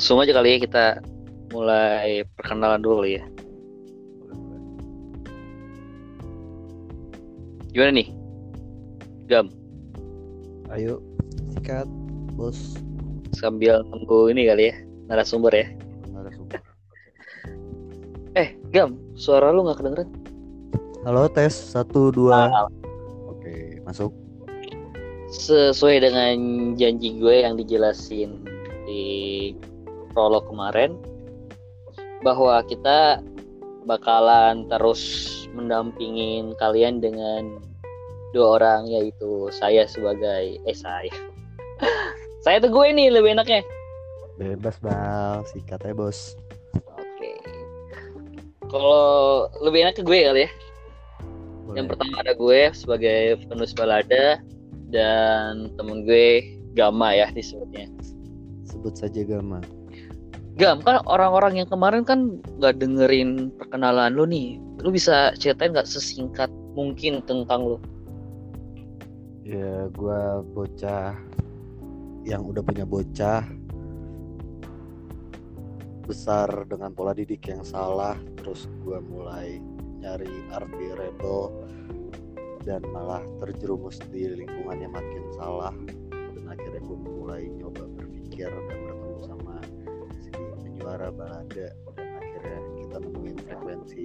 langsung aja kali ya kita mulai perkenalan dulu ya. Gimana nih? Gam, Ayo, sikat, bos. sambil nunggu ini kali ya, narasumber ya. Narasumber. Eh, Gam, suara lu nggak kedengeran? Halo, tes satu dua. Ah, Oke, masuk. sesuai dengan janji gue yang dijelasin di prolog kemarin bahwa kita bakalan terus mendampingin kalian dengan dua orang yaitu saya sebagai eh saya saya tuh gue nih lebih enaknya Bebas bal, sikat ya bos. oke kalau lebih enak ke gue kali ya Boleh. yang pertama ada gue sebagai penulis balada dan temen gue Gama ya disebutnya Sebut saja Gama. Gam kan orang-orang yang kemarin kan nggak dengerin perkenalan lu nih. Lu bisa ceritain nggak sesingkat mungkin tentang lu? Ya, gua bocah yang udah punya bocah besar dengan pola didik yang salah terus gua mulai nyari arti rebel dan malah terjerumus di lingkungan yang makin salah dan akhirnya gue mulai nyoba berpikir dan penyuara balada dan akhirnya kita nemuin frekuensi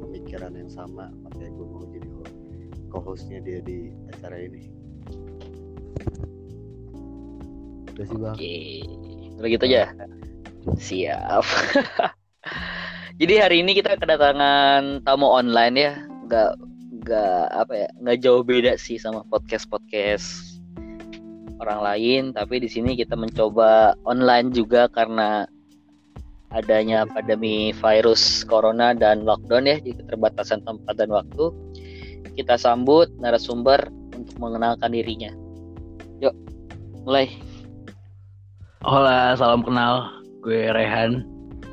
pemikiran yang sama makanya gue mau jadi ho- co-hostnya dia di acara ini udah sih bang Oke, kalau gitu aja. Siap. Jadi hari ini kita kedatangan tamu online ya, nggak nggak apa ya, nggak jauh beda sih sama podcast podcast orang lain. Tapi di sini kita mencoba online juga karena adanya pandemi virus corona dan lockdown ya, jadi keterbatasan tempat dan waktu. Kita sambut narasumber untuk mengenalkan dirinya. Yuk, mulai. Hola, salam kenal. Gue Rehan.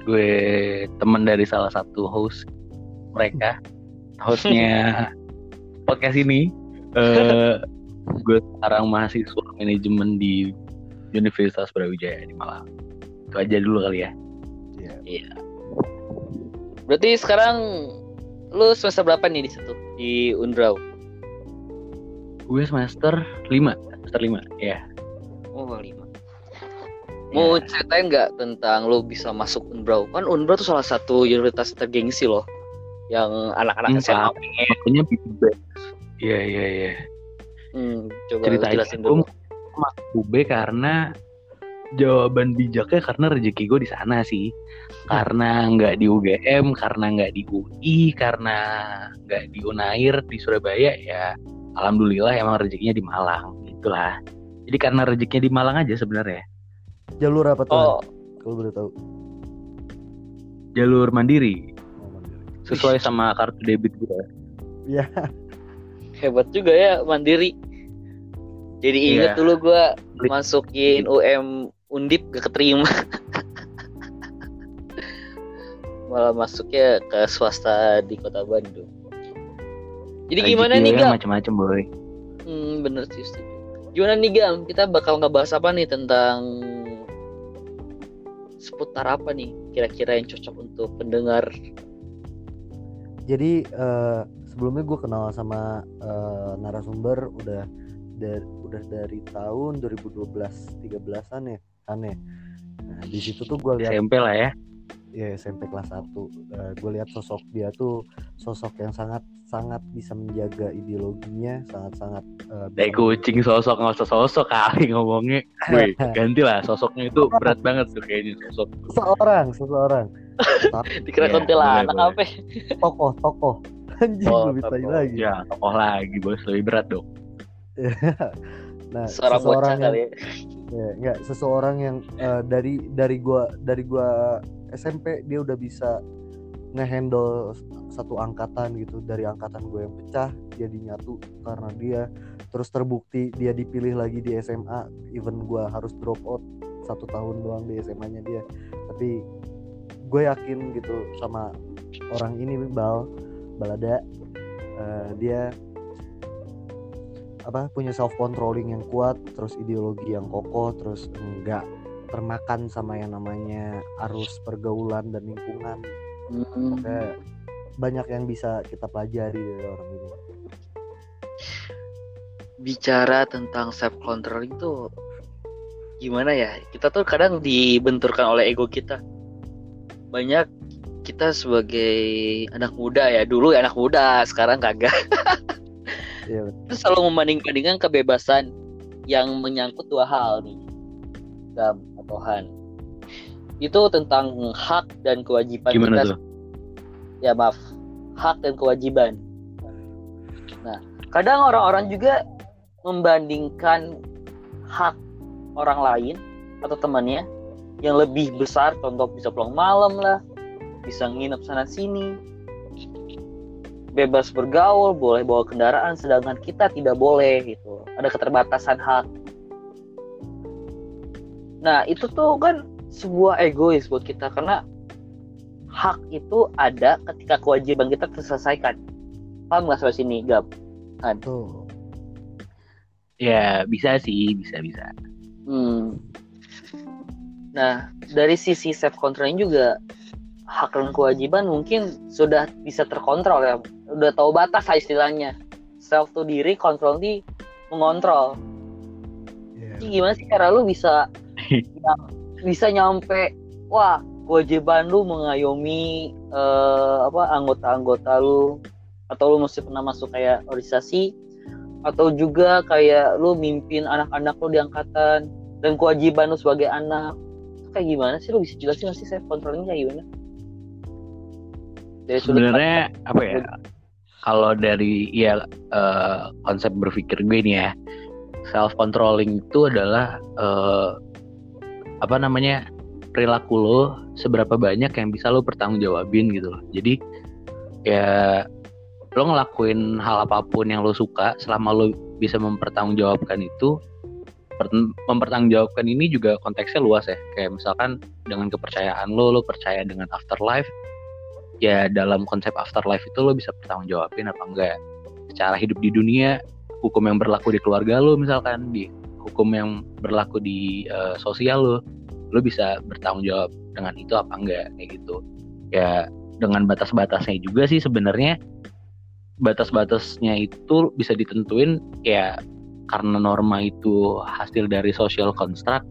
Gue teman dari salah satu host mereka. Hostnya podcast ini. Eh, gue sekarang mahasiswa manajemen di Universitas Brawijaya di Malang. Itu aja dulu kali ya. Iya. Iya. Berarti sekarang lu semester berapa nih di situ di Undraw? Gue semester 5. Semester 5, ya. Oh, lima. Mau ceritain nggak tentang lu bisa masuk Unbraw? Kan Unbraw tuh salah satu universitas tergengsi loh, yang anak-anak Hmm, SMA Pak. pengen. Iya, iya, iya. Hmm, coba jelasin gue dulu. masuk UB karena jawaban bijaknya karena rezeki gue di sana sih. Karena nggak di UGM karena nggak di UI karena nggak di Unair di Surabaya ya alhamdulillah emang rezekinya di Malang itulah jadi karena rezekinya di Malang aja sebenarnya. Jalur apa tuh Oh, kalau boleh tahu. Jalur mandiri. Oh, mandiri. sesuai sama kartu debit gue Iya. hebat juga ya Mandiri. Jadi inget Iya. dulu gua Beli- masukin UM Undip gak keterima. Malah masuknya ke swasta di Kota Bandung. Jadi gimana nih Gam? macam-macam boy Hmm, bener sih setuju. Gimana nih Gam? Kita bakal ngebahas apa nih tentang seputar apa nih kira-kira yang cocok untuk pendengar? Jadi eh, sebelumnya gue kenal sama eh, narasumber udah dari udah dari tahun 2012 13-an ya ya. Nah, di situ tuh gue lihat SMP lah ya. Ya SMP kelas 1 gue lihat sosok dia tuh sosok yang sangat sangat bisa menjaga ideologinya sangat-sangat eh, bisa Kayak kucing sosok nggak usah sosok kali ngomongnya. Woi gantilah sosoknya itu berat banget tuh kayaknya sosok. Seseorang seseorang. Dikira Iya, kuntilanak boleh, apa? tokoh tokoh. Anjing Oh, lebih tokoh. lagi. Ya tokoh lagi bos lebih berat dong nah Seorang bocah seseorang yang, kali ya. ya, enggak seseorang yang eh, dari dari gua dari gua SMP dia udah bisa ngehandle satu angkatan gitu. Dari angkatan gue yang pecah jadi nyatu karena dia. Terus terbukti dia dipilih lagi di SMA even gue harus drop out satu tahun doang di SMA-nya dia. Tapi gue yakin gitu sama orang ini bal. Balada eh, dia apa punya self controlling yang kuat terus ideologi yang kokoh terus enggak termakan sama yang namanya arus pergaulan dan lingkungan. Hmm. Kayak banyak yang bisa kita pelajari dari orang ini. Bicara tentang self control itu gimana ya? Kita tuh kadang dibenturkan oleh ego kita. Banyak kita sebagai anak muda ya. Dulu ya anak muda sekarang kagak Iya, itu selalu membanding-bandingkan kebebasan yang menyangkut dua hal nih Gam atau Han. Itu tentang hak dan kewajiban Gimana kita. tuh? ya maaf. Hak dan kewajiban. Nah kadang orang-orang juga membandingkan hak orang lain atau temannya yang lebih besar. Contoh bisa pulang malam lah bisa nginep sana sini bebas bergaul boleh bawa kendaraan sedangkan kita tidak boleh gitu ada keterbatasan hak nah itu tuh kan sebuah egois buat kita karena hak itu ada ketika kewajiban kita terselesaikan paham nggak sampai sini Gab? tuh Ya bisa sih, bisa bisa. Hmm. Nah, dari sisi self control juga hak dan kewajiban mungkin sudah bisa terkontrol ya. Udah tahu batas lah istilahnya. Self tuh diri, kontrol di mengontrol. Iya. Jadi gimana sih cara lu bisa ya, bisa nyampe wah kewajiban lu mengayomi eh, apa anggota-anggota lu atau lu mesti pernah masuk kayak organisasi atau juga kayak lu mimpin anak-anak lu di angkatan dan kewajiban lu sebagai anak itu kayak gimana sih lu bisa jelasin sih self controlnya kayak gimana Sebenarnya apa ya? Kalau dari ya eh, konsep berpikir gue nih ya, self controlling itu adalah eh, apa namanya perilaku lo seberapa banyak yang bisa lo pertanggungjawabin gitu loh. Jadi ya lo ngelakuin hal apa pun yang lo suka selama lo bisa mempertanggungjawabkan itu per- mempertanggungjawabkan ini juga konteksnya luas ya kayak misalkan dengan kepercayaan lo lo percaya dengan afterlife ya dalam konsep afterlife itu lo bisa pertanggungjawabin apa enggak. Secara hidup di dunia hukum yang berlaku di keluarga lo misalkan di hukum yang berlaku di eh, sosial lo lo bisa bertanggung jawab dengan itu apa enggak kayak gitu. Ya dengan batas-batasnya juga sih sebenarnya batas-batasnya itu bisa ditentuin ya karena norma itu hasil dari social construct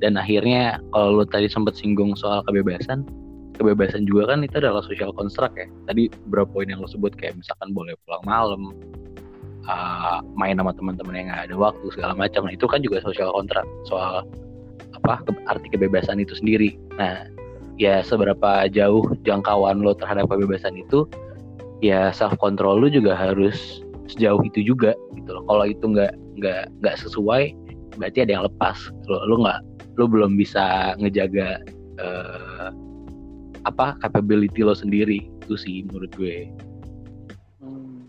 dan akhirnya kalau lo tadi sempat singgung soal kebebasan kebebasan juga kan itu adalah social construct ya. Tadi beberapa poin yang lo sebut kayak misalkan boleh pulang malam uh, main sama teman-teman yang nggak ada waktu segala macam. Nah itu kan juga social contract soal apa ke- arti kebebasan itu sendiri. Nah ya seberapa jauh jangkauan lo terhadap kebebasan itu ya self control lu juga harus sejauh itu juga gitu loh. Kalau itu nggak nggak nggak sesuai berarti ada yang lepas. Lo lu nggak lu belum bisa ngejaga eh, apa capability lo sendiri. Itu sih menurut gue. Hmm.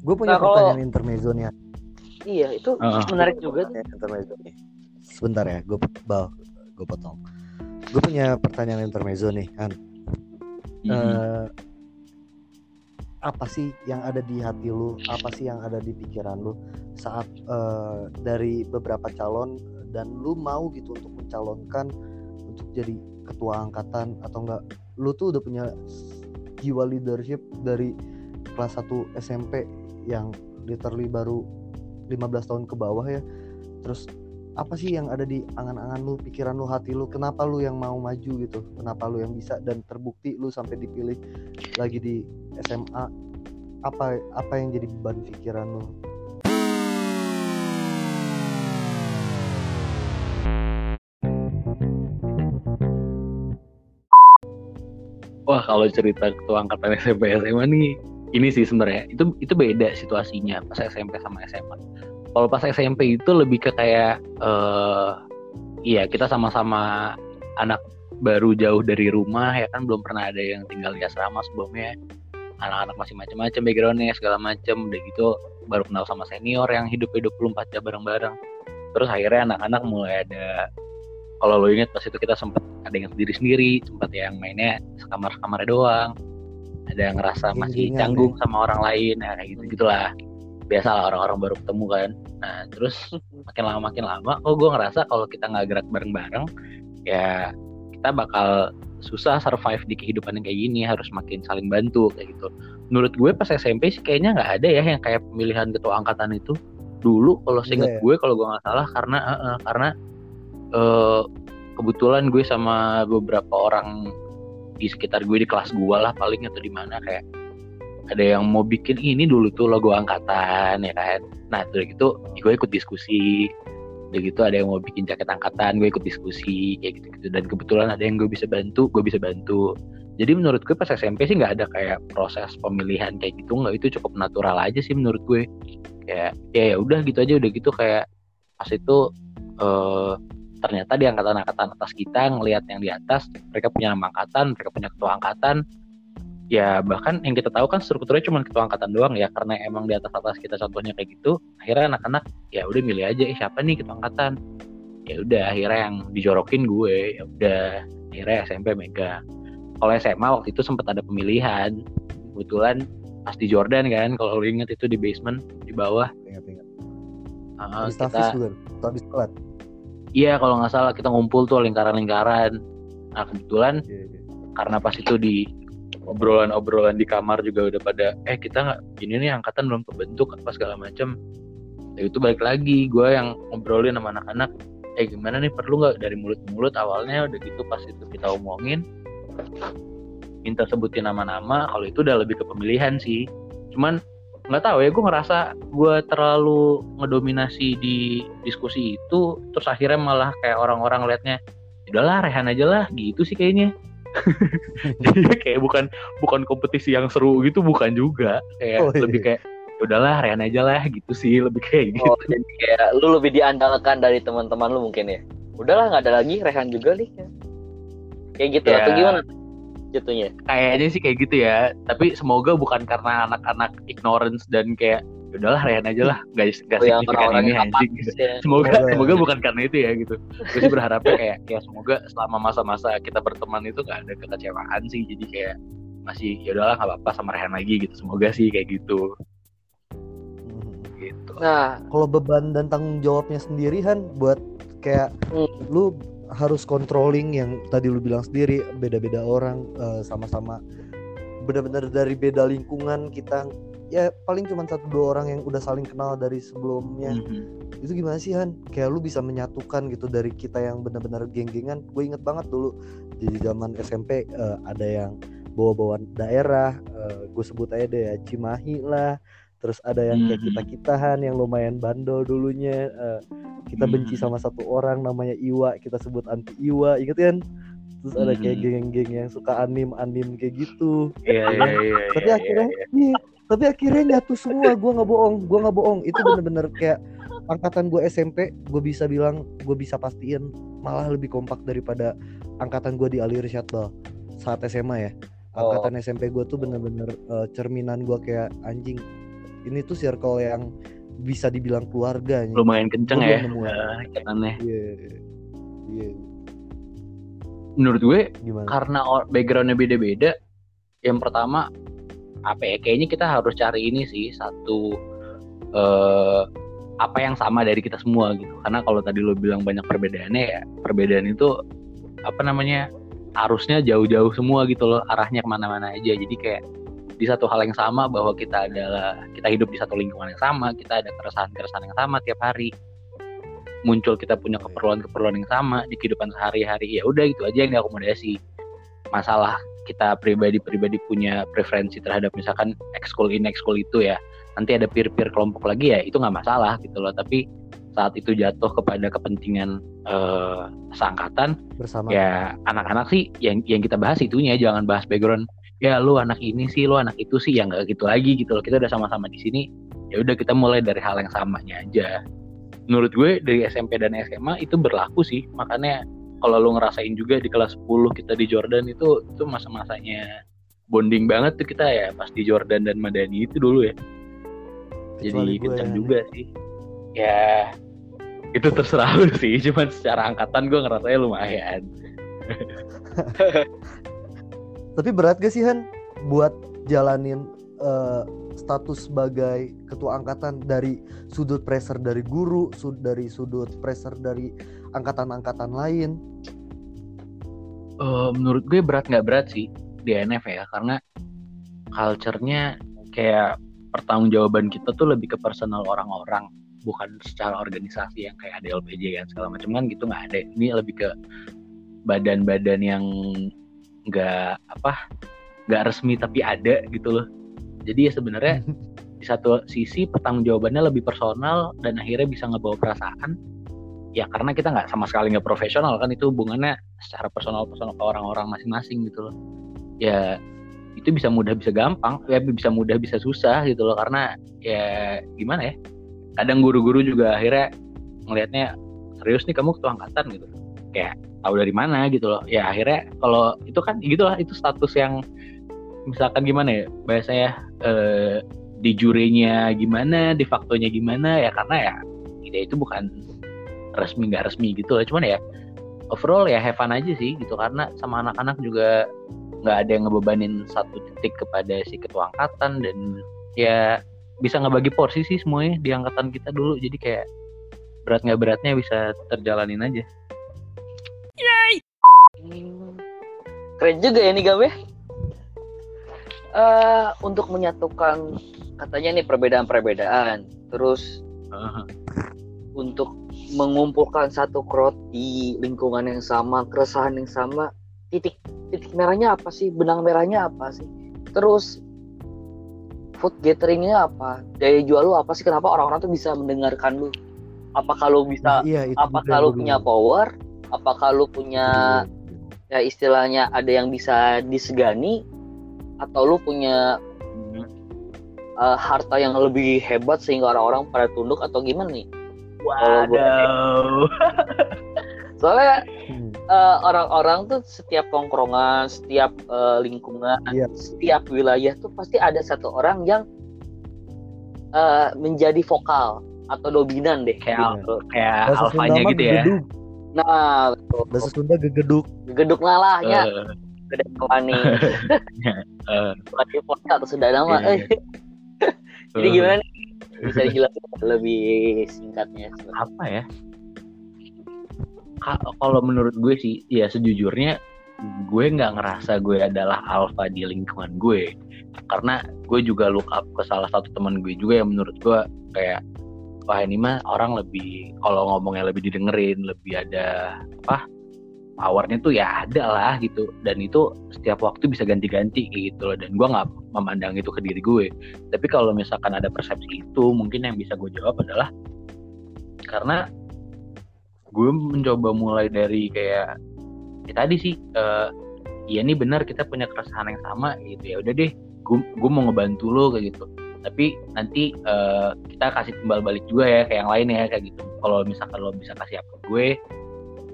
gue punya Nah, kalau- pertanyaan intermezzo nih iya itu Heeh. menarik juga. Intermezzo nih. Sebentar ya gue bal gue potong. Gue punya pertanyaan intermezzo nih kan Mhm. Eh, apa sih yang ada di hati lu? Apa sih yang ada di pikiran lu saat eh, dari beberapa calon dan lu mau gitu untuk mencalonkan untuk jadi ketua angkatan atau enggak lu tuh udah punya jiwa leadership dari kelas 1 SMP yang literally baru 15 tahun ke bawah ya. Terus apa sih yang ada di angan-angan lu pikiran lu hati lu? Kenapa lu yang mau maju gitu? Kenapa lu yang bisa? Dan terbukti lu sampai dipilih lagi di SMA apa apa yang jadi beban pikiran lu Wah kalau cerita ketua angkatan SMP SMA nih ini sih sebenarnya itu itu beda situasinya pas SMP sama SMA. Kalau pas SMP itu lebih ke kayak eh iya kita sama-sama anak baru jauh dari rumah ya kan belum pernah ada yang tinggal di asrama sebelumnya. Anak-anak masih macam-macam backgroundnya segala macam udah gitu baru kenal sama senior yang hidup 24 jam bareng-bareng. Terus akhirnya anak-anak mulai ada kalau lo ingat pas itu kita sempat ada yang sendiri sendiri sempat yang mainnya sekamar kamarnya doang. Ada yang ngerasa masih Geng-gengan canggung sama orang lain nah kayak gitu gitulah. Biasalah orang-orang baru ketemu kan. Nah terus makin lama makin lama kok gue ngerasa kalau kita nggak gerak bareng-bareng ya kita bakal susah survive di kehidupan yang kayak gini harus makin saling bantu kayak gitu. Menurut gue pas SMP sih kayaknya nggak ada ya yang kayak pemilihan ketua angkatan itu. Dulu kalau seinget Iya ya? gue kalau gue nggak salah karena eh, eh, karena eh, kebetulan gue sama beberapa orang di sekitar gue di kelas gue lah paling atau di mana kayak ada yang mau bikin ini dulu tuh logo angkatan ya kan? Nah udah gitu gue ikut diskusi. Udah gitu ada yang mau bikin jaket angkatan gue ikut diskusi kayak gitu gitu dan kebetulan ada yang gue bisa bantu gue bisa bantu. Jadi menurut gue pas SMP sih nggak ada kayak proses pemilihan kayak gitu nggak. Itu cukup natural aja sih menurut gue. Kayak ya ya udah gitu aja udah gitu kayak pas itu eh, ternyata di angkatan-angkatan atas kita ngelihat yang di atas mereka punya nama angkatan mereka punya ketua angkatan ya bahkan yang kita tahu kan strukturnya cuma ketua angkatan doang ya karena emang di atas atas kita contohnya kayak gitu akhirnya anak-anak ya udah milih aja eh siapa nih ketua angkatan ya udah akhirnya yang dijorokin gue ya udah akhirnya SMP megang kalau SMA waktu itu sempat ada pemilihan kebetulan pas di Jordan kan kalau lo inget itu di basement di bawah Ingat-ingat. uh, Habis kita tafis bukan? Atau habis telat? Iya kalau nggak salah kita ngumpul tuh lingkaran-lingkaran. Nah kebetulan Iya, iya. karena pas itu di obrolan-obrolan di kamar juga udah pada eh kita nggak ini nih angkatan belum kebentuk apa segala macam ya itu balik lagi gue yang ngobrolin sama anak-anak eh gimana nih perlu nggak dari mulut ke mulut awalnya udah gitu pas itu kita omongin minta sebutin nama-nama kalau itu udah lebih ke pemilihan sih. Cuman nggak tahu ya gue ngerasa gue terlalu ngedominasi di diskusi itu terus akhirnya malah kayak orang-orang liatnya udahlah rehan aja lah gitu sih kayaknya jadi kayak bukan bukan kompetisi yang seru gitu bukan juga kayak Oh, iya. lebih kayak "Ya udahlah rehan aja lah gitu sih lebih kayak gitu Oh, jadi kayak lu lebih diandalkan dari teman-teman lu mungkin ya. Udahlah nggak ada lagi Rehan juga nih. Kayak gitu Ya. atau gimana jatuhnya? kayaknya sih kayak gitu ya. Tapi semoga bukan karena anak-anak ignorance dan kayak "Ya udahlah rehan aja lah. Guys gak Oh, signifikan ini anjing. apatis ya. semoga Semoga. semoga bukan karena itu ya gitu. Gue sih berharapnya kayak kayak semoga selama masa-masa kita berteman itu gak ada kekecewaan sih. Jadi kayak masih ya udahlah nggak apa-apa sama Rehan lagi gitu. Semoga sih kayak gitu. Gitu. Nah, Kalau beban dan tanggung jawabnya sendiri Han buat kayak Hmm. lu harus controlling yang tadi lu bilang sendiri beda-beda orang eh, sama-sama. Benar-benar dari beda lingkungan kita ya paling cuma satu dua orang yang udah saling kenal dari sebelumnya. Mhm. itu gimana sih Han? Kayak lu bisa menyatukan gitu dari kita yang benar-benar geng-gengan. Gue inget banget dulu di zaman SMP eh, ada yang bawa-bawa daerah gue sebut aja deh ya Cimahi lah terus ada yang kayak Mhm. kita kitahan yang lumayan bandel dulunya eh, kita benci Mhm. sama satu orang namanya Iwa kita sebut anti Iwa inget kan terus ada kayak Mhm. geng-geng yang suka anim anim kayak gitu Iya iya iya. tapi iya, akhirnya iya. iya, tapi akhirnya nyatu semua gue nggak bohong gue nggak bohong itu bener-bener kayak angkatan gue SMP gue bisa bilang gue bisa pastiin malah lebih kompak daripada angkatan gue di Ali Irsyadbal saat SMA ya Oh. angkatan SMP gue tuh bener-bener eh, cerminan gue kayak anjing ini tuh circle yang bisa dibilang keluarga lumayan kenceng ya eh, ikatannya. Iya. Iya, Menurut gue gimana? karena backgroundnya beda-beda. Yang pertama apa ya? Kayaknya kita harus cari ini sih satu eh apa yang sama dari kita semua gitu. Karena kalau tadi lo bilang banyak perbedaannya ya, perbedaan itu apa namanya arusnya jauh-jauh semua gitu loh, arahnya ke mana-mana aja. Jadi kayak di satu hal yang sama bahwa kita adalah kita hidup di satu lingkungan yang sama, kita ada keresahan-keresahan yang sama tiap hari. Muncul kita punya keperluan-keperluan yang sama di kehidupan sehari-hari. Ya udah gitu aja yang diakomodasi. Masalah kita pribadi-pribadi punya preferensi terhadap misalkan ekskul ini ekskul itu ya. Nanti ada peer-peer kelompok lagi ya, itu nggak masalah gitu loh. Tapi saat itu jatuh kepada kepentingan eh, seangkatan Bersama. ya anak-anak sih yang yang kita bahas itunya jangan bahas background ya lu anak ini sih lu anak itu sih ya nggak gitu lagi gitu loh. Kita udah sama-sama di sini ya udah kita mulai dari hal yang samanya aja. Menurut gue dari SMP dan SMA itu berlaku sih. Makanya kalau lu ngerasain juga di kelas 10 kita di Jordan itu itu masa-masanya bonding banget tuh kita ya pas di Jordan dan Madani itu dulu ya. Jadi Kecuali gue. kencang ya. juga sih. Ya itu terserah lu sih. Cuman secara angkatan gue ngerasanya lumayan Tapi berat gak sih Han buat jalanin eh, status sebagai ketua angkatan dari sudut pressure dari guru, sud dari sudut pressure dari angkatan-angkatan lain. Eh, menurut gue berat nggak berat sih di NF ya. Karena culture-nya kayak pertanggungjawaban kita tuh lebih ke personal orang-orang bukan secara organisasi yang kayak ada LPJ kan segala macam. Kan gitu nggak ada. Ini lebih ke badan-badan yang nggak apa nggak resmi tapi ada gitu loh. Jadi ya sebenarnya di satu sisi pertanggungjawabannya lebih personal dan akhirnya bisa ngebawa perasaan. Ya karena kita nggak sama sekali nggak profesional kan itu hubungannya secara personal personal ke orang-orang masing-masing gitu loh. Ya itu bisa mudah bisa gampang ya bisa mudah bisa susah gitu loh. Karena ya gimana ya kadang guru-guru juga akhirnya ngelihatnya serius nih kamu ketua angkatan? gitu. Kayak tahu dari mana gitu loh. Ya akhirnya kalau itu kan gitulah itu status yang misalkan gimana ya bahasanya eh, di jurinya gimana di faktonya gimana ya karena ya ide itu bukan resmi nggak resmi gitu loh. Cuman ya overall ya have fun aja sih gitu karena sama anak-anak juga nggak ada yang ngebebanin satu titik kepada si ketua angkatan dan ya bisa ngebagi porsi sih semuanya di angkatan kita dulu. Jadi kayak berat nggak beratnya bisa terjalanin aja Hmm, Keren juga ya nih gawe. Eh untuk menyatukan katanya nih perbedaan-perbedaan, terus Aha. untuk mengumpulkan satu crowd di lingkungan yang sama, keresahan yang sama, titik titik merahnya apa sih? Benang merahnya apa sih? Terus food gatheringnya apa? Daya jual lu apa sih? Kenapa orang-orang tuh bisa mendengarkan lu? Apakah lu bisa? Nah, iya lu gua punya power? Apakah lu punya ya istilahnya ada yang bisa disegani? Atau lu punya eh, harta yang lebih hebat sehingga orang-orang pada tunduk atau gimana nih? Waduh. Soalnya Hmm. eh, orang-orang tuh setiap tongkrongan, setiap eh, lingkungan, Iya. setiap wilayah tuh pasti ada satu orang yang eh, menjadi vokal atau dominan deh. Kayak gitu. kayak alfanya gitu ya. Nah, betul. Bahasa Sunda gegeduk. geduk ngalahnya Eh, gede wani. eh, Wani vokal atau sudah nama. Iya, iya. Jadi eh, gimana nih? Bisa dijelasin lebih singkatnya. apa ya? Ka- Kalau menurut gue sih, ya sejujurnya gue nggak ngerasa gue adalah alpha di lingkungan gue, karena gue juga look up ke salah satu teman gue juga yang menurut gue kayak wah ini mah orang lebih kalau ngomongnya lebih didengerin, lebih ada apa powernya tuh ya ada lah gitu. Dan itu setiap waktu bisa ganti-ganti gitu loh. Dan gue nggak memandang itu ke diri gue. Tapi kalau misalkan ada persepsi itu mungkin yang bisa gue jawab adalah karena gue mencoba mulai dari kayak ya tadi sih eh iya nih benar kita punya keresahan yang sama gitu. Ya udah deh gue mau ngebantu lo kayak gitu tapi nanti eh, kita kasih timbal balik juga ya kayak yang lain ya kayak gitu. Kalau misalkan lo bisa kasih apa gue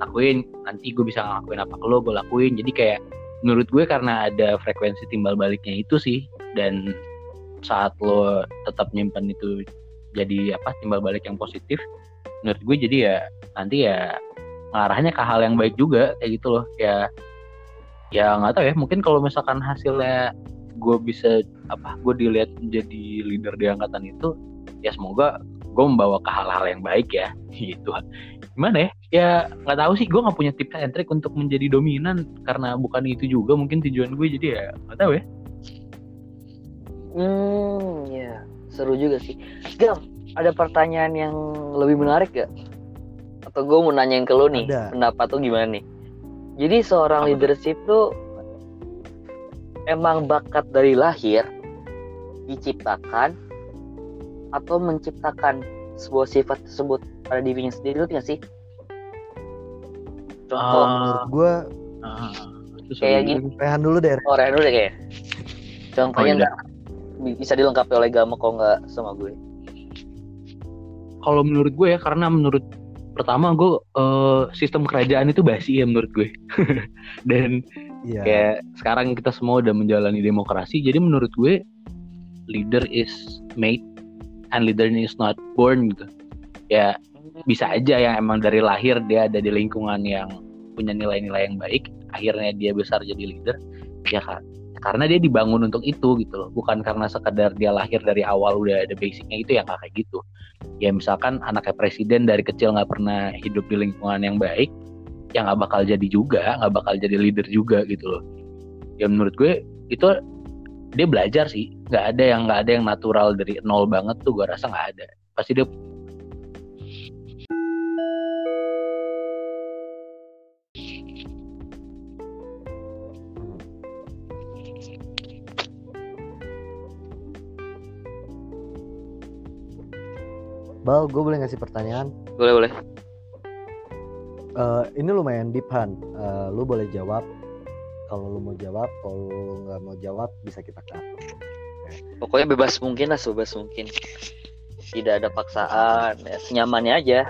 lakuin. Nanti gue bisa ngelakuin apa ke lo gue lakuin. Jadi kayak menurut gue karena ada frekuensi timbal baliknya itu sih dan saat lo tetap nyimpan itu jadi apa timbal balik yang positif menurut gue jadi ya nanti ya ngarahnya ke hal yang baik juga kayak gitu loh. Ya ya nggak tahu ya mungkin kalau misalkan hasilnya gue bisa apa gue dilihat menjadi leader di angkatan itu ya semoga gue membawa ke hal-hal yang baik ya gitu gimana ya ya nggak tahu sih gue nggak punya tips and trick untuk menjadi dominan karena bukan itu juga mungkin tujuan gue jadi ya nggak tahu ya Hmm, ya seru juga sih. Gam, ada pertanyaan yang lebih menarik gak? Atau gue mau nanyain ke lo nih, Ada. pendapat tuh gimana nih? Jadi seorang Apa leadership tuh emang bakat dari lahir, diciptakan, atau menciptakan sebuah sifat tersebut pada dirinya sendiri itu sih? Contoh, Ah. Menurut gue, itu Kayak gitu. juga. rehan dulu deh. oh Reno deh kayak. Contohnya Oh, iya. bisa dilengkapi oleh Gama kalau nggak sama gue. kalau menurut gue ya karena menurut pertama gue eh, sistem kerajaan itu basi ya menurut gue dan Iya. kayak sekarang kita semua udah menjalani demokrasi jadi menurut gue leader is made and leader is not born gitu. Ya bisa aja yang emang dari lahir dia ada di lingkungan yang punya nilai-nilai yang baik akhirnya dia besar jadi leader. Ya kan karena dia dibangun untuk itu gitu loh. Bukan karena sekedar dia lahir dari awal udah ada basicnya itu yang kayak gitu. Ya misalkan anaknya presiden dari kecil nggak pernah hidup di lingkungan yang baik ya nggak bakal jadi juga nggak bakal jadi leader juga gitu loh ya menurut gue itu dia belajar sih nggak ada yang nggak ada yang natural dari nol banget tuh gue rasa nggak ada pasti dia Bal, gue boleh ngasih pertanyaan? Boleh boleh. Eh, ini lumayan deep Han. Eh, lu boleh jawab. Kalau lu mau jawab, kalau lu nggak mau jawab bisa kita cut. Pokoknya bebas mungkin lah, sebebas mungkin. Tidak ada paksaan, ya, senyamannya aja.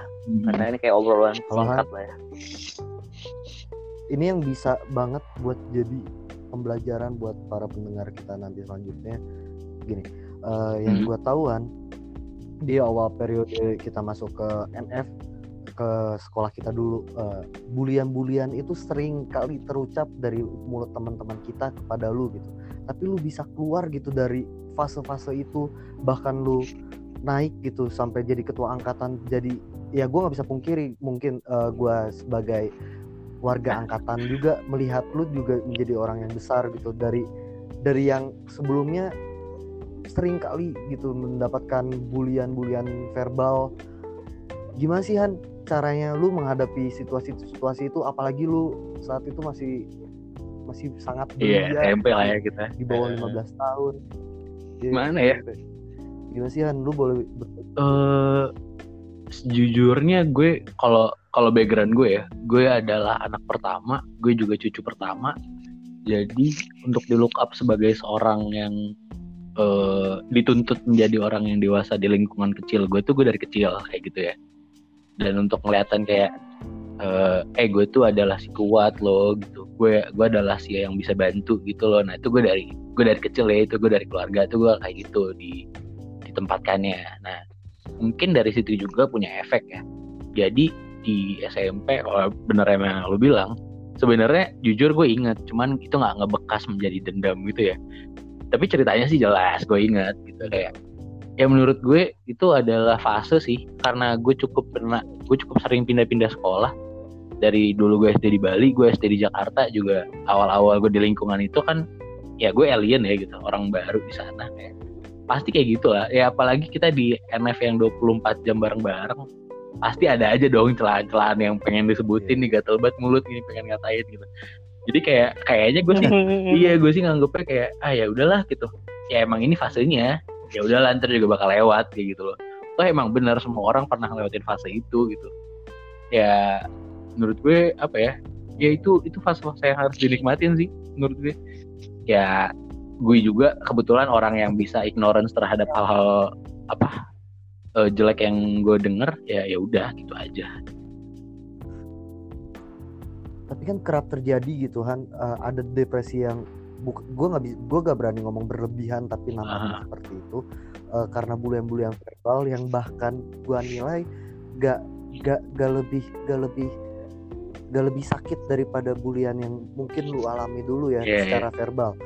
Karena ini kayak obrolan Kalau singkat lah ya. Ini yang bisa banget buat jadi pembelajaran buat para pendengar kita nanti selanjutnya. Gini, eh, yang Hmm. gue tahuan di awal periode kita masuk ke NF ke sekolah kita dulu eh, bulian-bulian itu sering kali terucap dari mulut teman-teman kita kepada lu gitu. Tapi lu bisa keluar gitu dari fase-fase itu bahkan lu naik gitu sampai jadi ketua angkatan. Jadi ya gue nggak bisa pungkiri mungkin eh, gua sebagai warga angkatan juga melihat lu juga menjadi orang yang besar gitu. Dari dari yang sebelumnya sering kali gitu mendapatkan bulian-bulian verbal. Gimana sih Han caranya lu menghadapi situasi-situasi itu apalagi lu saat itu masih masih sangat iya belia SMP lah ya kita. di bawah Eh, 15 tahun. Iya, Mana ya? SMP. gimana sih Han? Lu boleh eh sejujurnya gue kalau kalau background gue ya gue adalah anak pertama gue juga cucu pertama. Jadi untuk di look up sebagai seorang yang eh, dituntut menjadi orang yang dewasa di lingkungan kecil gue tuh gue dari kecil kayak gitu ya dan untuk kelihatan kayak eh, eh gue tuh adalah si kuat loh gitu gue gue adalah si yang bisa bantu gitu loh nah itu gue dari gue dari kecil ya itu gue dari keluarga tuh gue kayak gitu di ditempatkannya nah mungkin dari situ juga punya efek ya. Jadi di SMP kalau bener emang lu bilang, sebenarnya jujur gue inget, cuman itu nggak ngebekas menjadi dendam gitu ya. Tapi ceritanya sih jelas, gue inget gitu kayak. Ya menurut gue itu adalah fase sih, karena gue cukup pernah, gue cukup sering pindah-pindah sekolah. Dari dulu gue SD di Bali, gue SD di Jakarta juga awal-awal gue di lingkungan itu kan ya gue alien ya gitu, orang baru di sana kayak. Pasti kayak gitu lah. Ya apalagi kita di NF yang 24 jam bareng-bareng pasti ada aja dong celaan-celaan yang pengen disebutin nih gatel banget mulut ini pengen ngatain gitu. Jadi kayak kayaknya gue sih iya gue sih nganggepnya kayak ah ya udahlah gitu. Ya emang ini fasenya ya udah ntar juga bakal lewat kayak gitu loh. Toh emang benar semua orang pernah ngelewatin fase itu gitu. Ya menurut gue apa ya ya itu itu fase-fase yang harus dinikmatin sih menurut gue. Ya gue juga kebetulan orang yang bisa ignorance terhadap hal-hal apa eh, jelek yang gue denger ya ya udah gitu aja. Tapi kan kerap terjadi gitu Han. Eh, ada depresi yang gue nggak gue gak berani ngomong berlebihan tapi namanya Ah. seperti itu Eh, karena bulian-bulian verbal yang bahkan gue nilai gak gak gak lebih gak lebih gak lebih sakit daripada bulian yang mungkin lu alami dulu ya Iya, secara verbal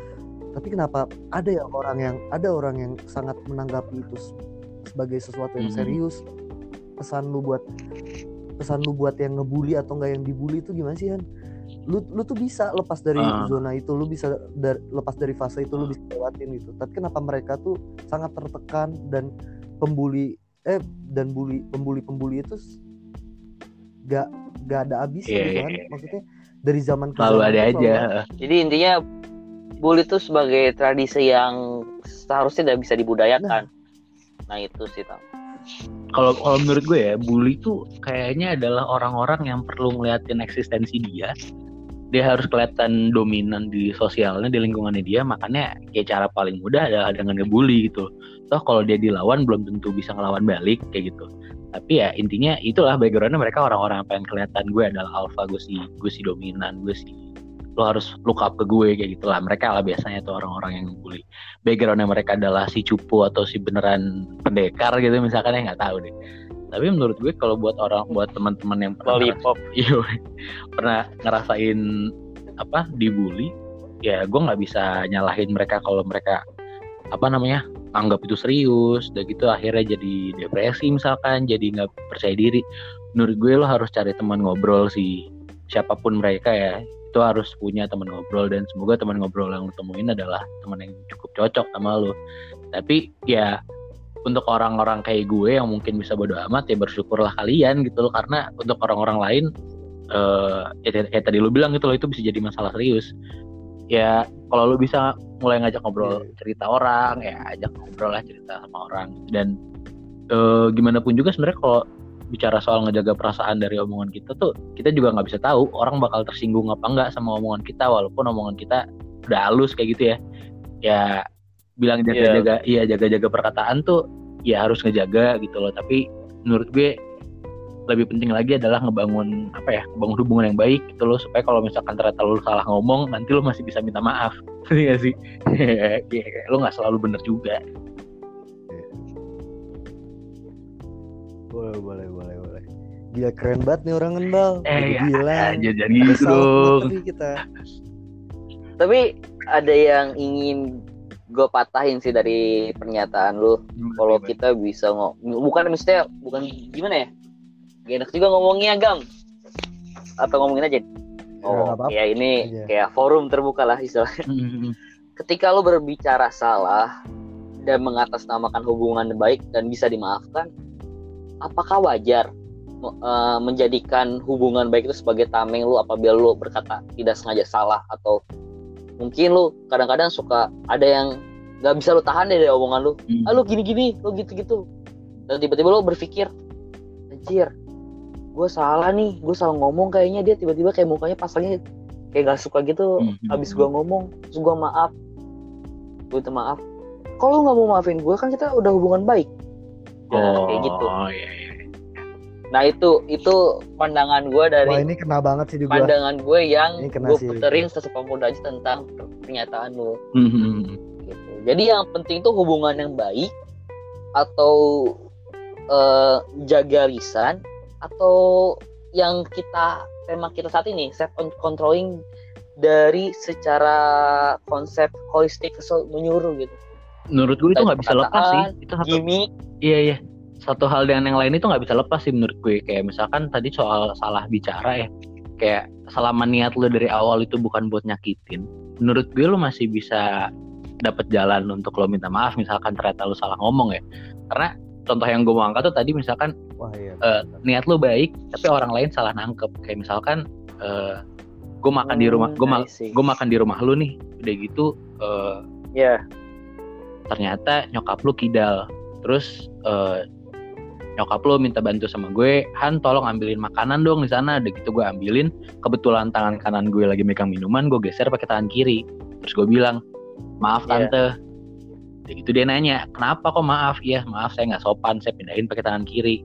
tapi kenapa ada ya orang yang ada orang yang sangat menanggapi itu sebagai sesuatu yang Mhm. serius pesan lu buat pesan lu buat yang ngebully atau enggak yang dibully itu gimana sih Han? Lu lu tuh bisa lepas dari Ah. zona itu, lu bisa dar- lepas dari fase itu, lu bisa lewatin gitu. Tapi kenapa mereka tuh sangat tertekan dan pembuli eh dan bully pembuli pembuli itu gak gak ada habisnya Iya, gitu iya, kan? iya. Maksudnya dari zaman ke zaman ada aja selalu Jadi intinya bully itu sebagai tradisi yang seharusnya tidak bisa dibudayakan. Nah, itu sih Tam. kalau kalau menurut gue ya bully tuh kayaknya adalah orang-orang yang perlu ngeliatin eksistensi dia dia harus kelihatan dominan di sosialnya di lingkungannya dia makanya ya cara paling mudah adalah dengan ngebully gitu. Toh kalau dia dilawan belum tentu bisa ngelawan balik kayak gitu. Tapi ya intinya itulah backgroundnya mereka orang-orang yang pengen kelihatan gue adalah alpha gue si gue si dominan gue si lo harus look up ke gue kayak gitulah. Mereka lah biasanya tuh orang-orang yang ngebully backgroundnya mereka adalah si cupu atau si beneran pendekar gitu misalkan ya nggak tahu deh tapi menurut gue kalau buat orang buat teman-teman yang pernah Lollipop. iya pernah ngerasain apa dibully ya gue nggak bisa nyalahin mereka kalau mereka apa namanya anggap itu serius. Dan gitu akhirnya jadi depresi misalkan jadi nggak percaya diri. Menurut gue lo harus cari teman ngobrol sih. Siapa pun mereka ya itu harus punya teman ngobrol. Dan semoga teman ngobrol yang lo temuin adalah teman yang cukup cocok sama lo. Tapi ya untuk orang-orang kayak gue yang mungkin bisa bodo amat ya bersyukurlah kalian gitu loh. Karena untuk orang-orang lain eh ya kayak tadi lu bilang gitu loh itu bisa jadi masalah serius. Ya kalau lu bisa mulai ngajak ngobrol Iya. cerita orang ya ajak ngobrol lah cerita sama orang. Dan eh, gimana pun juga sebenarnya kalau bicara soal ngejaga perasaan dari omongan kita tuh kita juga nggak bisa tahu orang bakal tersinggung apa enggak sama omongan kita walaupun omongan kita udah halus kayak gitu ya. Ya bilang jaga-jaga iya jaga-jaga perkataan tuh ya harus ngejaga gitu loh. Tapi menurut gue lebih penting lagi adalah ngebangun apa ya ngebangun hubungan yang baik gitu loh. Supaya kalau misalkan ternyata lu salah ngomong nanti lu masih bisa minta maaf. Ngerti gak sih? Iya, lu nggak selalu bener juga. Boleh boleh boleh boleh. Gila keren banget nih orang Bal eh ya Gila aja jadi gitu dong. tapi kita. Tapi ada yang ingin gue patahin sih dari pernyataan lu. Kalau kita bisa ngomong, bukan maksudnya bukan gimana ya? Gak enak juga ngomongnya gam. Atau ngomongin aja. Oh, nggak apa-apa. ya ini Iya. kayak forum terbuka lah istilahnya. Mm, Ketika lu berbicara salah dan mengatasnamakan hubungan baik dan bisa dimaafkan, apakah wajar eh, menjadikan hubungan baik itu sebagai tameng lu apabila lu berkata tidak sengaja salah atau mungkin lu kadang-kadang suka ada yang nggak bisa lu tahan deh dari omongan lu. Mm. ah lu gini-gini lu gitu-gitu. Dan tiba-tiba lu berpikir anjir gue salah nih gue salah ngomong kayaknya. Dia tiba-tiba kayak mukanya pasangnya kayak gak suka gitu Mhm. habis gue ngomong terus gue maaf. Gue minta maaf. Kalau lu nggak mau maafin gue kan kita udah hubungan baik. Nah, kayak gitu. oh iya iya nah itu itu pandangan gue dari Wah ini kena banget sih gua pandangan gue yang gue puterin sesepa muda aja tentang pernyataan lu Mm, gitu. Jadi yang penting tuh hubungan yang baik atau eh, jaga lisan atau yang kita tema kita saat ini self controlling dari secara konsep holistik menyuruh gitu. menurut gue itu nggak bisa lepas sih itu satu Gimmick Iya iya. Satu hal dengan yang lain itu nggak bisa lepas sih menurut gue. Kayak misalkan tadi soal salah bicara ya. Kayak selama niat lu dari awal itu bukan buat nyakitin. Menurut gue lu masih bisa dapat jalan untuk lo minta maaf misalkan ternyata lu salah ngomong ya. Karena contoh yang gue mau angkat tuh tadi misalkan Wah iya Eh, niat lu baik tapi orang lain salah nangkep. Kayak misalkan eh gue makan di rumah gue Hmm, see. gue makan di rumah lu nih. Udah gitu eh Ya. ternyata nyokap lu kidal terus eh, nyokap lu minta bantu sama gue Han tolong ambilin makanan dong di sana. Udah gitu gue ambilin kebetulan tangan kanan gue lagi megang minuman gue geser pakai tangan kiri. Terus gue bilang maaf Iya. tante. Udah gitu dia nanya kenapa kok maaf? Iya maaf saya nggak sopan saya pindahin pakai tangan kiri.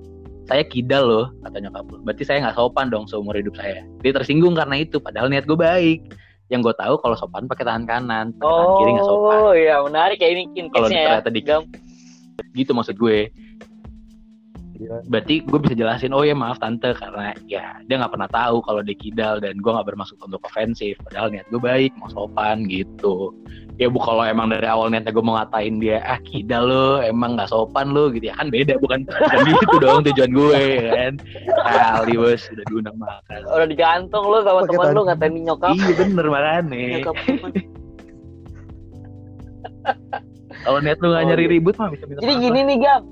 Saya kidal loh kata nyokap lu berarti saya nggak sopan dong seumur hidup saya. Dia tersinggung karena itu padahal niat gue baik. Yang gue tahu kalau sopan pakai tangan kanan tangan kiri nggak sopan. Oh iya menarik ya ini kin. Kalau case-nya ya. ternyata di- gitu maksud gue Gila. berarti gue bisa jelasin oh ya maaf tante karena ya dia nggak pernah tahu kalau dia kidal dan gue nggak bermaksud untuk ofensif padahal niat gue baik mau sopan gitu ya bu kalau emang dari awal niatnya gue mau ngatain dia ah kidal lo emang nggak sopan lo gitu ya kan beda bukan bukan gitu dong tujuan gue ya kan kali bos udah diundang makan Udah digantung lu sama teman lu tangan. ngatain nyokap. iya bener makanya Nyokap. kalau niat lu nggak Oh, nyari gitu. ribut mah bisa minta Jadi gini nih Gam.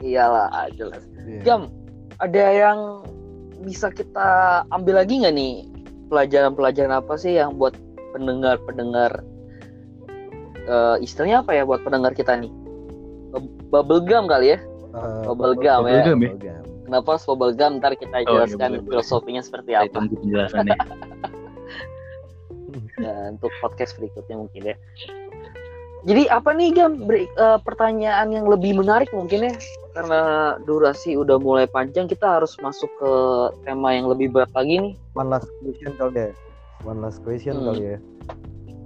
Iyalah jelas. Iya. Gam, ada yang bisa kita ambil lagi nggak nih pelajaran-pelajaran apa sih yang buat pendengar-pendengar eh istilahnya apa ya buat pendengar kita nih? Bubble gum kali ya? Eh, Bubble gum ya. Bubble gum ya? bubble gum. Kenapa harus bubble gum? Ntar kita Oh, iya, jelaskan boleh. filosofinya seperti apa. tunggu penjelasannya Ya, untuk podcast berikutnya mungkin ya. Jadi apa nih Gam Beri- eh, pertanyaan yang lebih menarik mungkin ya karena durasi udah mulai panjang kita harus masuk ke tema yang lebih berat lagi nih. One last question kali ya. One last question Hmm. kali ya.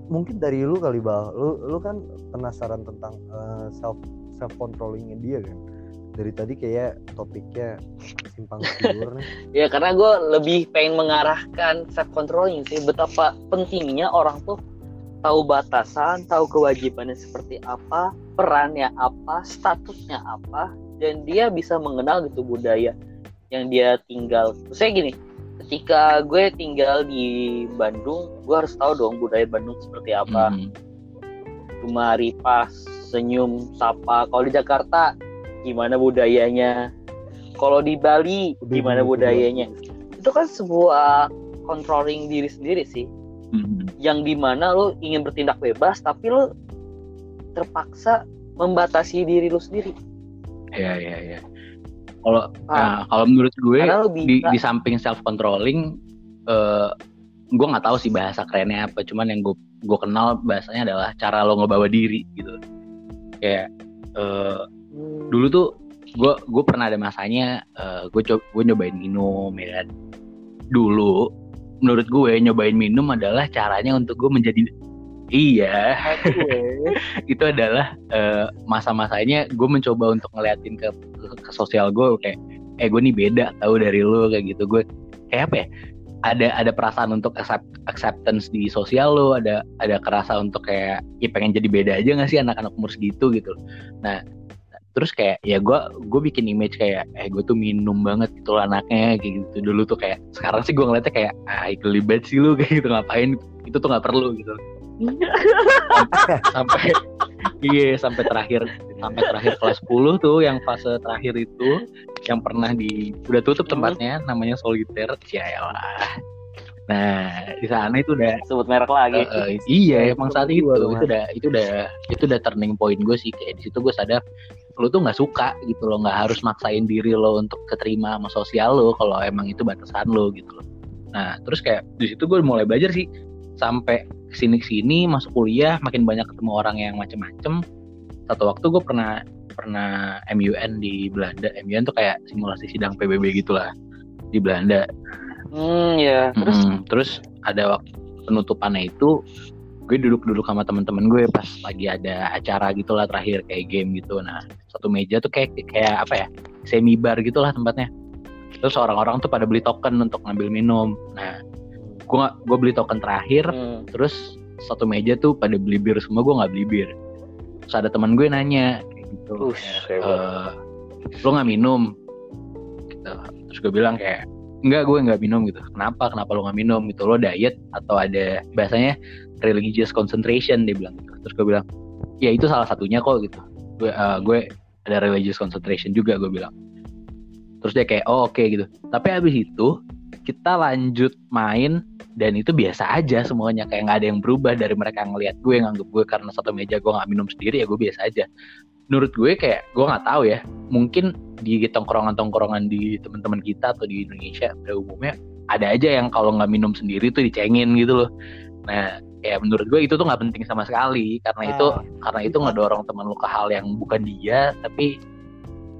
Mungkin dari lu kali bal. Lu lu kan penasaran tentang eh, self self controllingnya dia kan. dari tadi kayak topiknya simpang siur nih Ya karena gue lebih pengen mengarahkan self controlling sih betapa pentingnya orang tuh tahu batasan, tahu kewajibannya seperti apa, perannya apa, statusnya apa, dan dia bisa mengenal gitu budaya yang dia tinggal. Saya gini, ketika gue tinggal di Bandung, gue harus tahu dong budaya Bandung seperti apa. Hmm. Cuma ripas, senyum, sapa. Kalau di Jakarta, gimana budayanya? Kalau di Bali, gimana budayanya? Itu kan sebuah controlling diri sendiri sih. Hmm. Yang di mana lo ingin bertindak bebas, tapi lo terpaksa membatasi diri lo sendiri. Iya iya iya. Kalau Paham? nah, kalau menurut gue di, di samping self controlling, eh gue nggak tahu sih bahasa kerennya apa. Cuman yang gue gue kenal bahasanya adalah cara lo ngebawa diri gitu. Kayak eh, Hmm, dulu tuh gue gue pernah ada masanya gue coba gue nyobain minum ya kan. Dulu menurut gue nyobain minum adalah caranya untuk gue menjadi iya. Itu adalah eh, masa-masanya gue mencoba untuk ngeliatin ke, ke, ke sosial gue kayak eh gue nih beda tahu dari lu kayak gitu. Gue kayak apa ya ada ada perasaan untuk accept, acceptance di sosial lo ada ada kerasa untuk kayak ya pengen jadi beda aja gak sih anak-anak umur segitu gitu. Nah terus kayak ya gue gue bikin image kayak eh gue tuh minum banget gitu anaknya kayak gitu. Dulu tuh kayak sekarang sih gue ngeliatnya kayak ah kelibet sih lu kayak gitu. Ngapain? Itu tuh nggak perlu gitu. Sampai iya sampai terakhir sampai terakhir kelas 10 tuh yang fase terakhir itu yang pernah di udah tutup tempatnya namanya soliter ya lah nah di sana itu udah Sebut merek lagi. eh, iya emang saat itu itu udah itu udah itu udah turning point gue sih kayak di situ gue sadar lo tuh nggak suka gitu lo nggak harus maksain diri lo untuk keterima sama sosial lo kalau emang itu batasan lo gitu loh. Nah terus kayak di situ gue mulai belajar sih sampai ke sini ke sini masuk kuliah makin banyak ketemu orang yang macem-macem. Satu waktu gue pernah pernah MUN di Belanda. MUN tuh kayak simulasi sidang PBB gitulah di Belanda. Hmm, ya. Terus? Mm-mm. terus ada waktu penutupannya itu gue duduk-duduk sama teman-teman gue pas lagi ada acara gitulah terakhir kayak game gitu. Nah satu meja tuh kayak kayak apa ya semi bar gitulah tempatnya. Terus orang-orang tuh pada beli token untuk ngambil minum. Nah gue gue beli token terakhir Hmm. terus satu meja tuh pada beli bir semua gue nggak beli bir. Terus ada teman gue nanya kayak gitu. Ush, kayak, hebat. "Eh, lo nggak minum? Gitu. terus gue bilang kayak enggak gue nggak minum gitu. Kenapa? Kenapa lo nggak minum? Gitu. Lo diet atau ada bahasanya religious concentration dia bilang gitu. terus gue bilang ya itu salah satunya kok gitu. Gue eh, gue ada religious concentration juga gue bilang. Terus dia kayak oh oke gitu. Tapi habis itu kita lanjut main dan itu biasa aja semuanya. Kayak nggak ada yang berubah dari mereka ngelihat gue nganggep gue karena satu meja gue nggak minum sendiri ya gue biasa aja. Menurut gue kayak gue nggak tahu ya mungkin di tongkrongan-tongkrongan di teman-teman kita atau di Indonesia pada umumnya ada aja yang kalau nggak minum sendiri tuh dicengin gitu loh. Nah ya menurut gue itu tuh nggak penting sama sekali. Karena itu Ah, karena itu ngedorong teman lu ke hal yang bukan dia tapi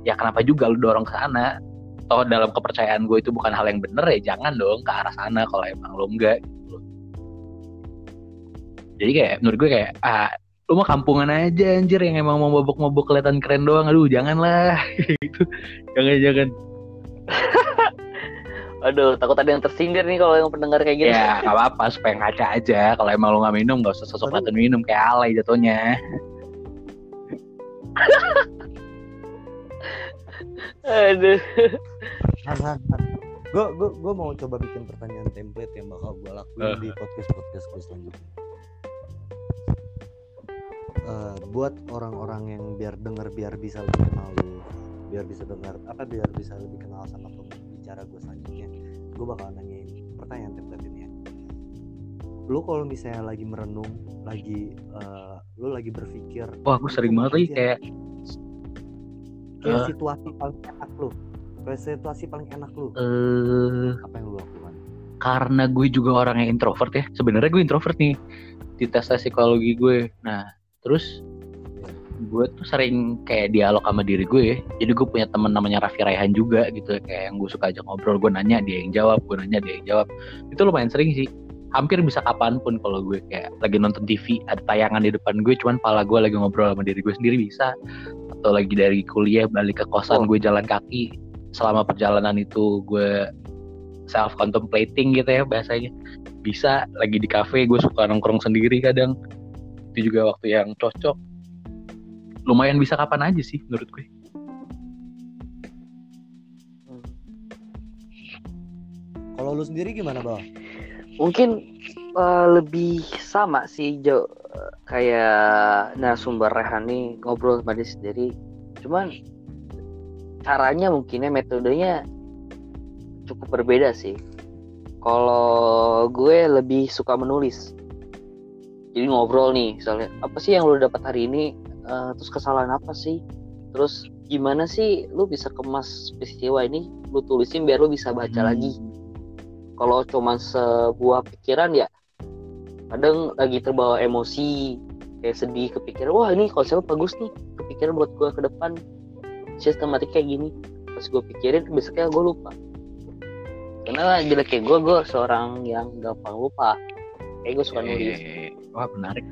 ya kenapa juga lu dorong ke sana? Toh dalam kepercayaan gue itu bukan hal yang bener ya jangan dong ke arah sana kalau emang lo enggak gitu. Jadi kayak menurut gue kayak ah lu mah kampungan aja anjir yang emang mau mabok-mabok kelihatan keren doang. Aduh janganlah. Gitu. Jangan jangan Aduh, takut ada yang tersindir nih kalau yang pendengar kayak gini. ya nggak apa-apa supaya ngaca aja kalau emang lu nggak minum gak usah sosok Aduh. minum kayak alay jatuhnya Aduh. Han, Han, Han. Gue gue gue mau coba bikin pertanyaan template yang bakal gue lakuin Eh. di podcast podcast gue selanjutnya. Eh, buat orang-orang yang biar denger biar bisa lebih kenal lu, biar bisa dengar apa biar bisa lebih kenal sama pembicara gue selanjutnya. Gue bakal nanyain pertanyaan template ini ya. Lu kalau misalnya lagi merenung, lagi eh, lu lagi berpikir, wah gue sering banget lagi kayak kayak Eh. situasi paling enak lu, kayak situasi paling enak lu, eh apa yang lu lakukan? karena gue juga orang yang introvert ya sebenarnya gue introvert nih di tes psikologi gue nah terus gue tuh sering kayak dialog sama diri gue. Ya. jadi gue punya temen namanya Raffi Raihan juga gitu kayak yang gue suka ajak ngobrol. Gue nanya dia yang jawab gue nanya dia yang jawab. Itu lumayan sering sih. Hampir bisa kapan pun kalau gue kayak lagi nonton TV ada tayangan di depan gue cuman pala gue lagi ngobrol sama diri gue sendiri bisa. Atau lagi dari kuliah balik ke kosan Oh. gue jalan kaki. Selama perjalanan itu gue self contemplating gitu ya bahasanya. Bisa lagi di cafe gue suka nongkrong sendiri kadang. Itu juga waktu yang cocok lumayan bisa kapan aja sih menurut gue Kalau lu sendiri gimana, Bang? Mungkin eh, lebih sama sih Jo kayak narasumber Rehan nih ngobrol sama diri sendiri. Cuman caranya mungkinnya metodenya cukup berbeda sih. Kalau gue lebih suka menulis. Jadi ngobrol nih, misalnya apa sih yang lu dapat hari ini? Eh, terus kesalahan apa sih? Terus gimana sih lu bisa kemas peristiwa ini? Lu tulisin biar lu bisa baca Hmm. lagi. Kalau cuma sebuah pikiran ya kadang lagi terbawa emosi kayak sedih kepikiran wah ini konsepnya bagus nih kepikiran buat gue ke depan. Sistematik kayak gini. Pas gue pikirin besoknya gue lupa. Karena jelek kayak gue gue seorang yang gampang lupa. Kayak gue suka nulis. Eh, wah menarik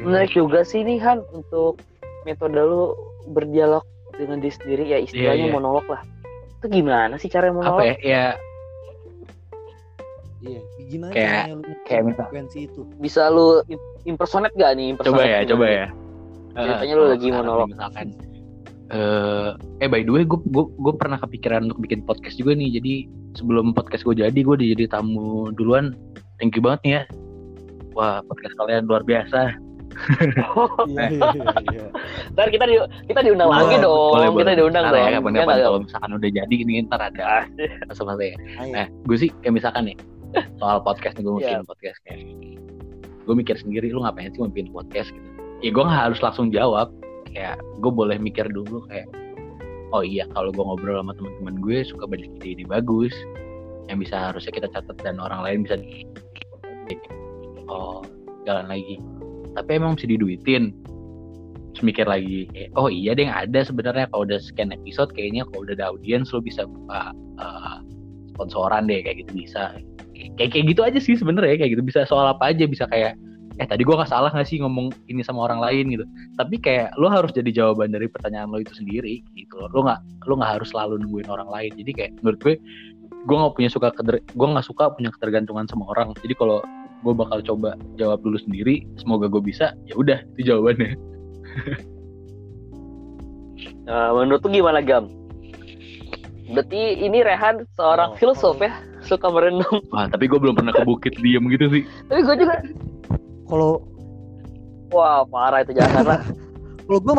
menarik juga sih nih Han untuk metode lu berdialog dengan diri sendiri. Ya istilahnya Iya, iya. monolog lah. Itu gimana sih cara monolog? Apa ya? Ya Iya, gimana Kayak- caranya lu kayak misal- frekuensi itu? bisa lu im- impersonate gak nih? Coba impersonate ya gimana? coba ya Ceritanya Eh, lu lagi monolog. misalkan eh eh by the way gue gue pernah kepikiran untuk bikin podcast juga nih. Jadi sebelum podcast gue jadi gue udah jadi tamu duluan. Thank you banget nih ya. Wah podcast kalian luar biasa Iya, iya, iya, iya. Ntar kita di, kita diundang Boleh, lagi dong. boleh kita boleh diundang Ntar dong. ya Ya kapan-kapan nggak, kalau misalkan udah jadi ini ntar ada sama saya Ayo. nah gue sih kayak misalkan nih soal podcast nih gue mau Iya. bikin podcast kayak gue mikir sendiri lu ngapain sih mau bikin podcast gitu ya gue nggak harus langsung jawab kayak gue boleh mikir dulu kayak oh iya kalau gue ngobrol sama teman-teman gue suka banyak ide-ide bagus yang bisa harusnya kita catat dan orang lain bisa oh jalan lagi tapi emang mesti diduitin. Terus mikir lagi kayak, oh iya deh ada sebenarnya. Kalau udah sekian episode kayaknya kalau udah ada audiens lo bisa buka eh, sponsoran deh kayak gitu bisa. Kayak kayak gitu aja sih sebenarnya kayak gitu. Bisa soal apa aja bisa kayak eh tadi nggak salah nggak sih ngomong ini sama orang lain gitu. Tapi kayak lo harus jadi jawaban dari pertanyaan lo itu sendiri gitu lo nggak lo nggak harus selalu nungguin orang lain. Jadi kayak menurut gue gue nggak punya suka gue nggak suka punya ketergantungan sama orang. Jadi kalau gue bakal coba jawab dulu sendiri semoga gue bisa ya udah itu jawabannya Nah, menurut lu gimana Gam? Berarti ini Rehan seorang Oh, filsuf ya, suka merenung. wah tapi gue belum pernah ke bukit diem gitu sih Tapi gue juga, Kalau wah parah itu jangan lah. kalau gue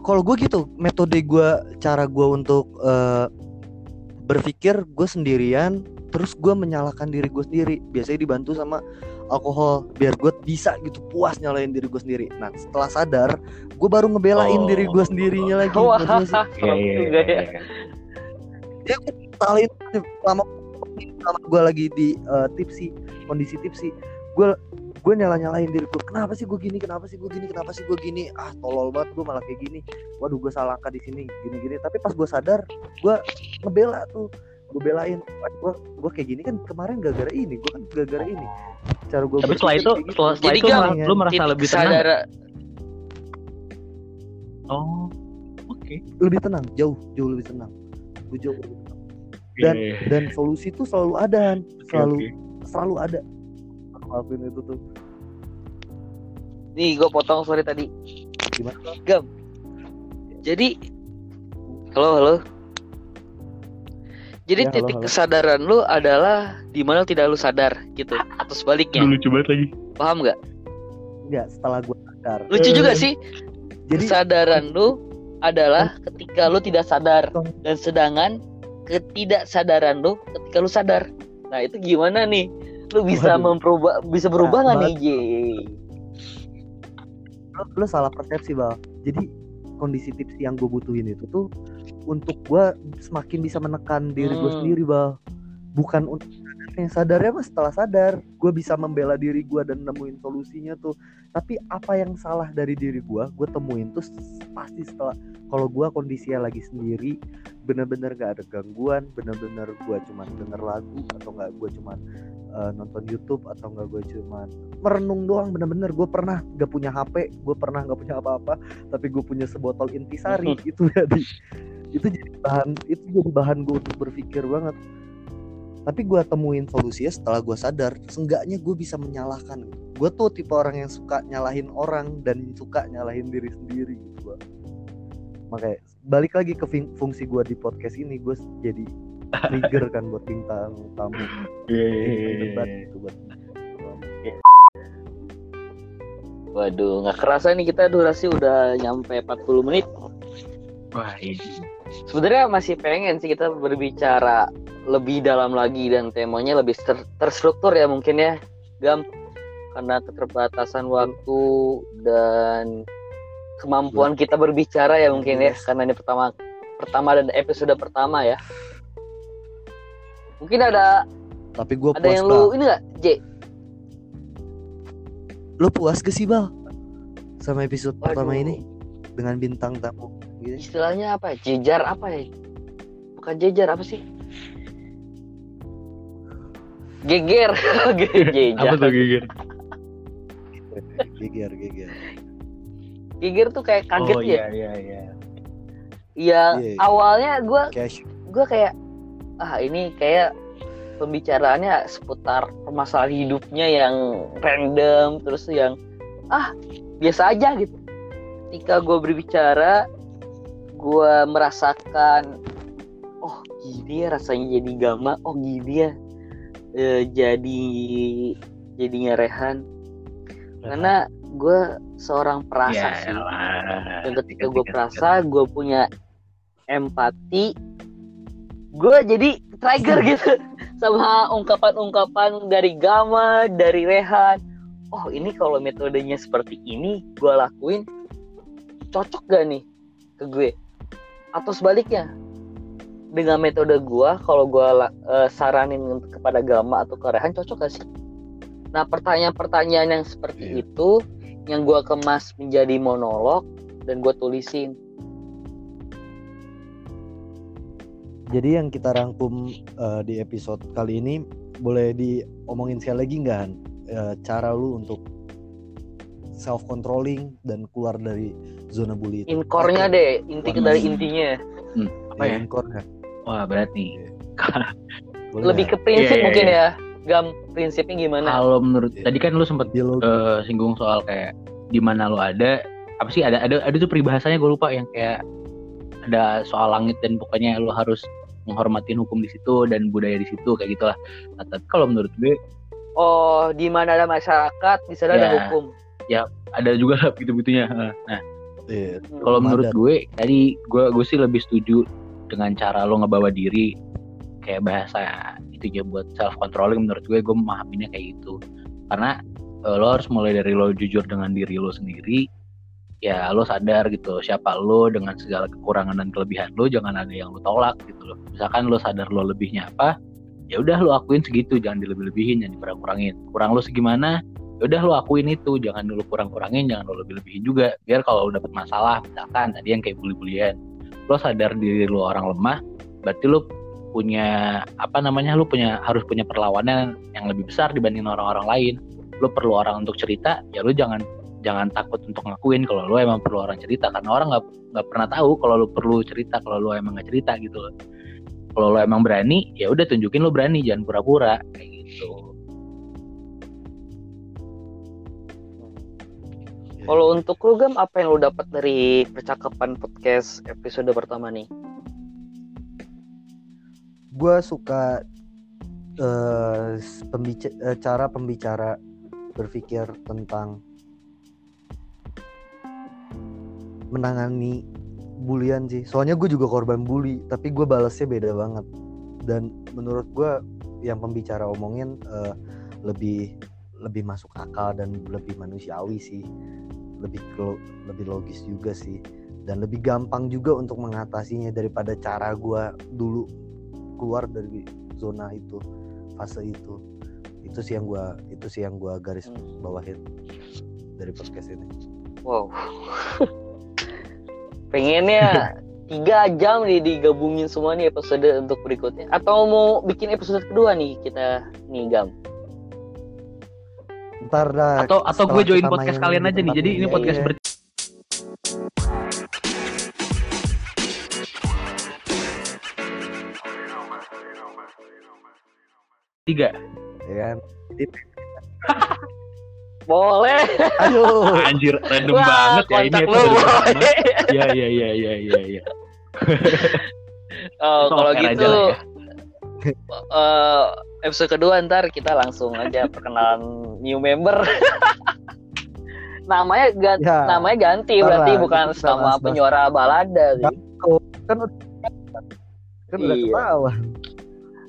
kalau gue gitu metode gue cara gue untuk eh, berpikir gue sendirian terus gue menyalahkan diri gue sendiri biasanya dibantu sama alkohol biar gue bisa gitu puas nyalain diri gue sendiri nah setelah sadar gue baru ngebelain Oh. diri gue sendirinya lagi Wah, sih? serem juga ya. ya gue salahin selama selama gue lagi di eh, tipsi kondisi tipsi gue gue nyala nyalain diri gue kenapa sih gue gini? Kenapa sih gue gini? Kenapa sih gue gini? Ah tolol banget gue malah kayak gini. Waduh gue salah angka di sini? Gini gini tapi pas gue sadar gue ngebela tuh. Gue belain gue gue kayak gini kan kemarin gara-gara ini gue kan gara-gara ini. Cara gue tapi setelah itu setelah, setelah Jadi itu malah- lu merasa lebih tenang? sadar oh oke. Lebih tenang jauh jauh lebih tenang. Gue jauh lebih tenang. Dan- Oke. dan solusi tuh selalu ada selalu oke. selalu ada ngelakuin itu tuh nih gue potong sorry tadi. Gimana? Gam. Jadi, halo halo. Jadi Ya, halo, titik halo. kesadaran lu adalah di mana tidak lu sadar gitu atau sebaliknya. Lu lucu banget lagi Paham nggak? Enggak, setelah gue sadar Lucu juga Eh. sih. jadi kesadaran lu adalah ketika lu tidak sadar dan sedangkan ketidaksadaran lu ketika lu sadar. Nah, itu gimana nih? Lu bisa memperubah bisa berubah Nah, nggak nih, J? lo, lo salah persepsi bal. Jadi kondisi tips yang gue butuhin itu tuh untuk gue semakin bisa menekan diri gue Hmm. sendiri bal. Bukan untuk sadarnya sadarnya mah setelah sadar gue bisa membela diri gue dan nemuin solusinya tuh. Tapi apa yang salah dari diri gue gue temuin tuh pasti setelah kalau gue kondisinya lagi sendiri bener-bener gak ada gangguan bener-bener gue cuman denger lagu atau nggak gue cuman uh, nonton YouTube atau enggak gue cuman merenung doang bener-bener. Gue pernah gak punya HP gue pernah gak punya apa-apa tapi gue punya sebotol intisari itu jadi itu jadi bahan itu jadi bahan gue untuk berpikir banget. Tapi gue temuin solusinya setelah gue sadar seenggaknya gue bisa menyalahkan. Gue tuh tipe orang yang suka nyalahin orang dan suka nyalahin diri sendiri gitu gue makanya balik lagi ke fungsi gue di podcast ini gue jadi trigger kan buat bintang tamu Iya, iya, iya, debat iya. gitu buat Waduh, nggak kerasa nih kita durasi udah nyampe 40 menit. Wah, ini. Sebenarnya masih pengen sih kita berbicara lebih dalam lagi dan temanya lebih ter- terstruktur ya mungkin ya, Gam. Karena keterbatasan waktu dan kemampuan kita berbicara ya mungkin ya, karena ini pertama pertama dan episode pertama ya. Mungkin ada tapi gue ada puas yang Bal. lu ini nggak, J? lu puas gak sih bal sama episode pertama Waduh. ini dengan bintang tamu gitu Istilahnya apa? ya? Jejar apa ya? Bukan jejar apa sih? Geger, geger. Apa tuh Geger? geger geger Geger tuh kayak kaget oh ya. iya iya iya. Iya, Iya. awalnya gue gue kayak ah ini kayak pembicaraannya seputar permasalahan hidupnya yang random terus yang ah biasa aja gitu. Ketika gue berbicara, gue merasakan oh gini ya rasanya jadi gama, oh gini ya eh, jadi jadinya Rehan karena gue seorang perasa Ya sih. dan ketika gue perasa gue punya empati gue jadi trigger gitu. Sama ungkapan-ungkapan dari Gama dari Rehan. Oh ini kalau metodenya seperti ini gue lakuin cocok gak nih ke gue? Atau sebaliknya dengan metode gue kalau gue eh, saranin kepada Gama atau ke Rehan cocok gak sih? Nah pertanyaan-pertanyaan yang seperti Iya. itu yang gue kemas menjadi monolog dan gue tulisin Jadi yang kita rangkum eh, di episode kali ini boleh diomongin sekali lagi nggak Han? Eh, cara lu untuk self controlling dan keluar dari zona bully itu. inkornya deh inti dari intinya Apa Ya, ya? inkor nggak? Wah berat nih. Boleh lebih ke nggak? prinsip Iya, iya, mungkin iya. ya gam prinsipnya gimana Kalau menurut Iya. tadi kan lu sempet Dialog. eh, singgung soal kayak di mana lu ada apa sih ada ada ada tuh peribahasanya gue lupa yang kayak ada soal langit dan pokoknya lu harus menghormatin hukum di situ dan budaya di situ kayak gitulah. Nah, tapi kalau menurut gue oh di mana ada masyarakat di sana ada Ya. hukum ada juga lah gitu-gitunya. Nah, Iya. Hmm. kalau menurut gue tadi gue gue sih lebih setuju dengan cara lo ngebawa diri kayak bahasa itu ya buat self controlling menurut gue gue memahaminya kayak gitu karena eh, lo harus mulai dari lo jujur dengan diri lo sendiri ya lo sadar gitu siapa lo dengan segala kekurangan dan kelebihan lo jangan ada yang lo tolak gitu loh. Misalkan lo sadar lo lebihnya apa ya udah lo akuin segitu jangan dilebih-lebihin jangan dikurang-kurangin. Kurang lo segimana ya udah lo akuin itu jangan lo kurang-kurangin jangan lo lebih-lebihin juga. Biar kalau lo dapet masalah misalkan tadi yang kayak bully-bullyan lo sadar diri lo orang lemah berarti lo punya apa namanya lo punya harus punya perlawanan yang lebih besar dibanding orang-orang lain. Lo perlu orang untuk cerita ya lo jangan jangan takut untuk ngakuin kalau lo emang perlu orang cerita karena orang nggak nggak pernah tahu kalau lo perlu cerita kalau lo emang nggak cerita gitu loh. Kalau lo emang berani ya udah tunjukin lo berani jangan pura-pura kayak gitu. Kalau untuk lu gam apa yang lu dapat dari percakapan podcast episode pertama nih? Gue suka eh, pembica- eh, cara pembicara berpikir tentang menangani bulian sih. Soalnya gue juga korban bully tapi gue balasnya beda banget. Dan menurut gue yang pembicara omongin eh, lebih lebih masuk akal dan lebih manusiawi sih. Lebih lebih logis juga sih. Dan lebih gampang juga untuk mengatasinya daripada cara gue dulu keluar dari zona itu fase itu. Itu sih yang gua itu sih yang gua garis Hmm. bawahin dari podcast ini. Wow pengennya tiga jam nih digabungin semua nih episode untuk berikutnya atau mau bikin episode kedua nih kita nih gam Ntar dah. Atau atau gue join podcast kalian aja nih. Jadi ini Iya, podcast iya. ber tiga. Ya kan? Boleh. Aduh. Anjir, random Wah, banget ya ini lu, pertama. Iya iya iya iya iya iya. Oh, Itu kalau off air aja gitu lah ya. eh, episode kedua ntar kita langsung aja perkenalan new member. namanya ganti, Ya, namanya ganti berarti bukan sama penyuara balada sih. Kan udah kan udah Iya. ketahuan.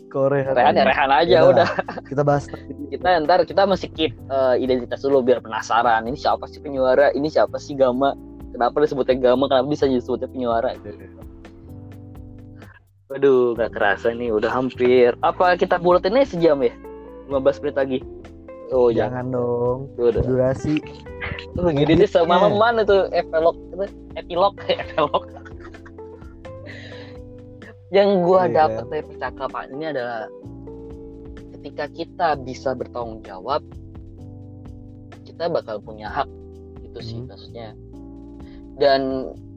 Korea. Rehan ya rehan aja udah. Kita bahas Kita ntar kita masih keep eh, identitas dulu biar penasaran. Ini siapa sih penyuara? Ini siapa sih Gama? Kenapa disebutnya Gama? Kenapa bisa disebutnya penyuara? Waduh, gak kerasa nih udah hampir. Apa kita bulatinnya sejam ya? 15 menit lagi. Oh, jangan. jangan dong. Udah. Durasi. Tuh, gini deh sama Iya. mana tuh epilog epilog epilog. Yang gua Iya. dapat dari percakapan ini adalah ketika kita bisa bertanggung jawab, kita bakal punya hak itu sih Hmm. maksudnya. Dan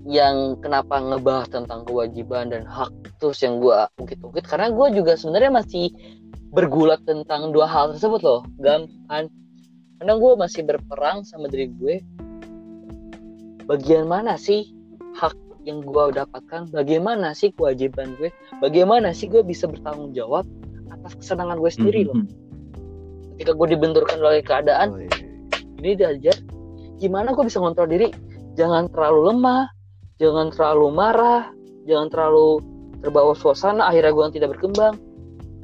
yang kenapa ngebahas tentang kewajiban dan hak terus yang gua ukit-ukit karena gua juga sebenarnya masih bergulat tentang dua hal tersebut loh, Gam, Han karena gue masih berperang sama diri gue bagian mana sih hak yang gue dapatkan bagaimana sih kewajiban gue? Bagaimana sih gue bisa bertanggung jawab atas kesenangan gue sendiri loh? Mhm. ketika gue dibenturkan oleh keadaan Oh, iya. ini diajar gimana gue bisa ngontrol diri? Jangan terlalu lemah jangan terlalu marah jangan terlalu terbawa suasana akhirnya gue tidak berkembang.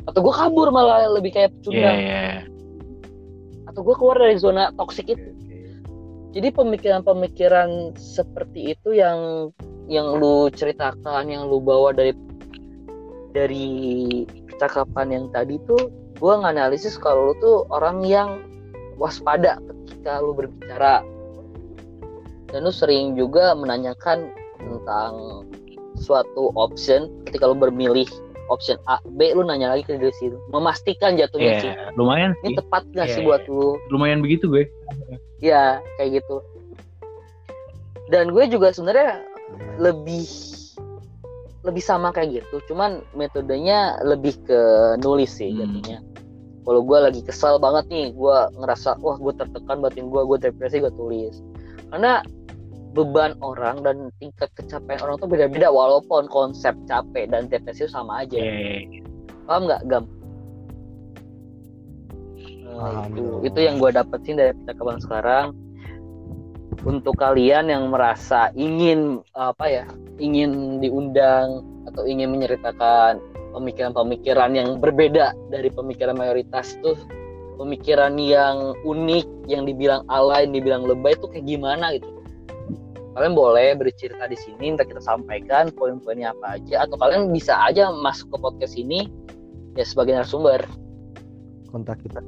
Atau gue kabur malah lebih kayak pecundang iya. atau gue keluar dari zona toksik itu. Jadi pemikiran-pemikiran seperti itu yang yang lu ceritakan yang lu bawa dari dari percakapan yang tadi tuh gue nganalisis kalau lu tuh orang yang waspada ketika lu berbicara. Dan lu sering juga menanyakan tentang suatu option ketika lu bermilih option A B lu nanya lagi ke diri situ memastikan jatuhnya Iya, sih. lumayan ini sih. tepat gak sih Iya, buat lu? Lumayan begitu gue. ya kayak gitu. Dan gue juga sebenarnya lebih lebih sama kayak gitu. Cuman metodenya lebih ke nulis sih Hmm. jatuhnya kalau gue lagi kesal banget nih gue ngerasa wah gue tertekan batin gue gue depresi gue tulis. Karena beban orang dan tingkat capaian orang tuh beda-beda walaupun konsep capek dan depresi itu sama aja. Iya. paham nggak gam? Nah, itu. Itu yang gue dapetin dari percakapan sekarang untuk kalian yang merasa ingin apa ya ingin diundang atau ingin menceritakan pemikiran-pemikiran yang berbeda dari pemikiran mayoritas tuh pemikiran yang unik yang dibilang alay yang dibilang lebay itu kayak gimana gitu? Kalian boleh bercerita di sini nanti kita sampaikan poin-poinnya apa aja atau kalian bisa aja masuk ke podcast ini ya sebagai narasumber. Kontak kita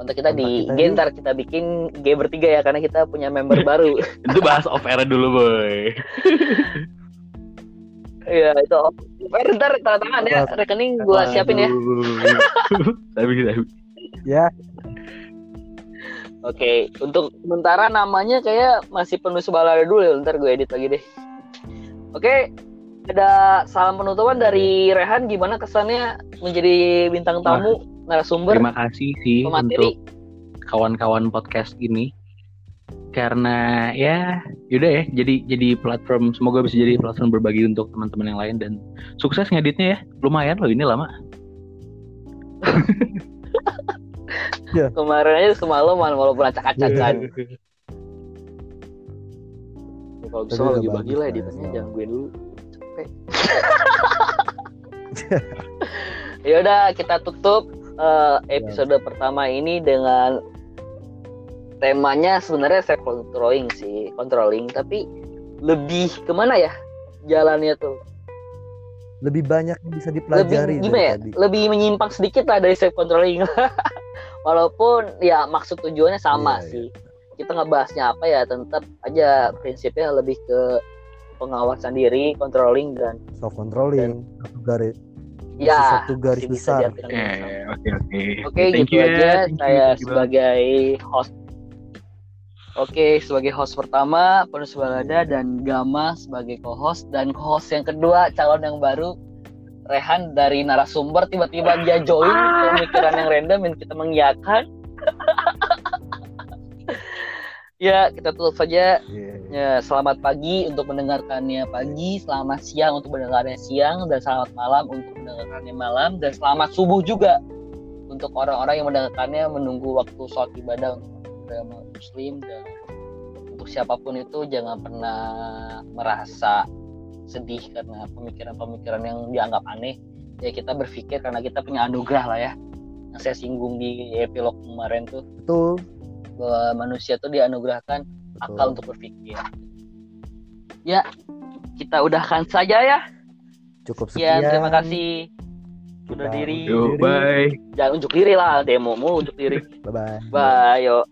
kontak kita di kita G di- ntar kita bikin G bertiga ya karena kita punya member baru. Itu bahas off air dulu, boy. Iya itu Eh, ntar tanda tangan ya rekening gua siapin ya. Tapi tapi. Ya. Oke untuk sementara namanya kayak masih penuh sebalada dulu ya. Ntar gue edit lagi deh. Oke ada salam penutupan dari Rehan. Gimana kesannya menjadi bintang tamu narasumber terima kasih sih pemateri. untuk kawan-kawan podcast ini. Karena ya yaudah ya jadi jadi platform semoga bisa jadi platform berbagi untuk teman-teman yang lain dan sukses ngeditnya ya. Lumayan loh ini lama. Kemarin aja semalaman walaupun acak-acakan. Kalau bisa Tapi udah lagi bagi lah editannya jangan gue dulu. Capek. Ya udah kita tutup eh, episode pertama ini dengan temanya sebenarnya self controlling sih controlling tapi lebih ke mana ya jalannya tuh? Lebih banyak yang bisa lebih dipelajari dari gimana ya? tadi. lebih menyimpang sedikit lah dari self controlling. Walaupun ya maksud tujuannya sama Iya, iya. sih. Kita ngebahasnya apa ya tetap aja prinsipnya lebih ke pengawasan diri controlling dan self controlling garis Ya, satu garis besar. Eh. Oke oke. Oke, Thank gitu you ya, aja thank saya you sebagai host. Oke, sebagai host pertama Penuh Balada dan Gama sebagai co-host dan co-host yang kedua calon yang baru Rehan dari narasumber tiba-tiba dia join pemikiran yang random yang kita mengiyakan. ya, kita tutup saja. Iya. Ya, selamat pagi untuk mendengarkannya pagi, selamat siang untuk mendengarkannya siang, dan selamat malam untuk mendengarkannya malam, dan selamat subuh juga untuk orang-orang yang mendengarkannya menunggu waktu sholat ibadah untuk agama muslim dan untuk siapa pun itu jangan pernah merasa sedih karena pemikiran-pemikiran yang dianggap aneh ya kita berpikir karena kita punya anugerah lah ya yang saya singgung di epilog kemarin tuh Betul. Bahwa manusia tuh dianugerahkan betul. akal untuk berpikir. Ya, kita udahkan saja ya. Cukup Sekian, sekian. terima kasih. Undur diri. Yo, bye. Jangan unjuk diri lah, demo mulu unjuk diri. Bye bye. Bye, yuk.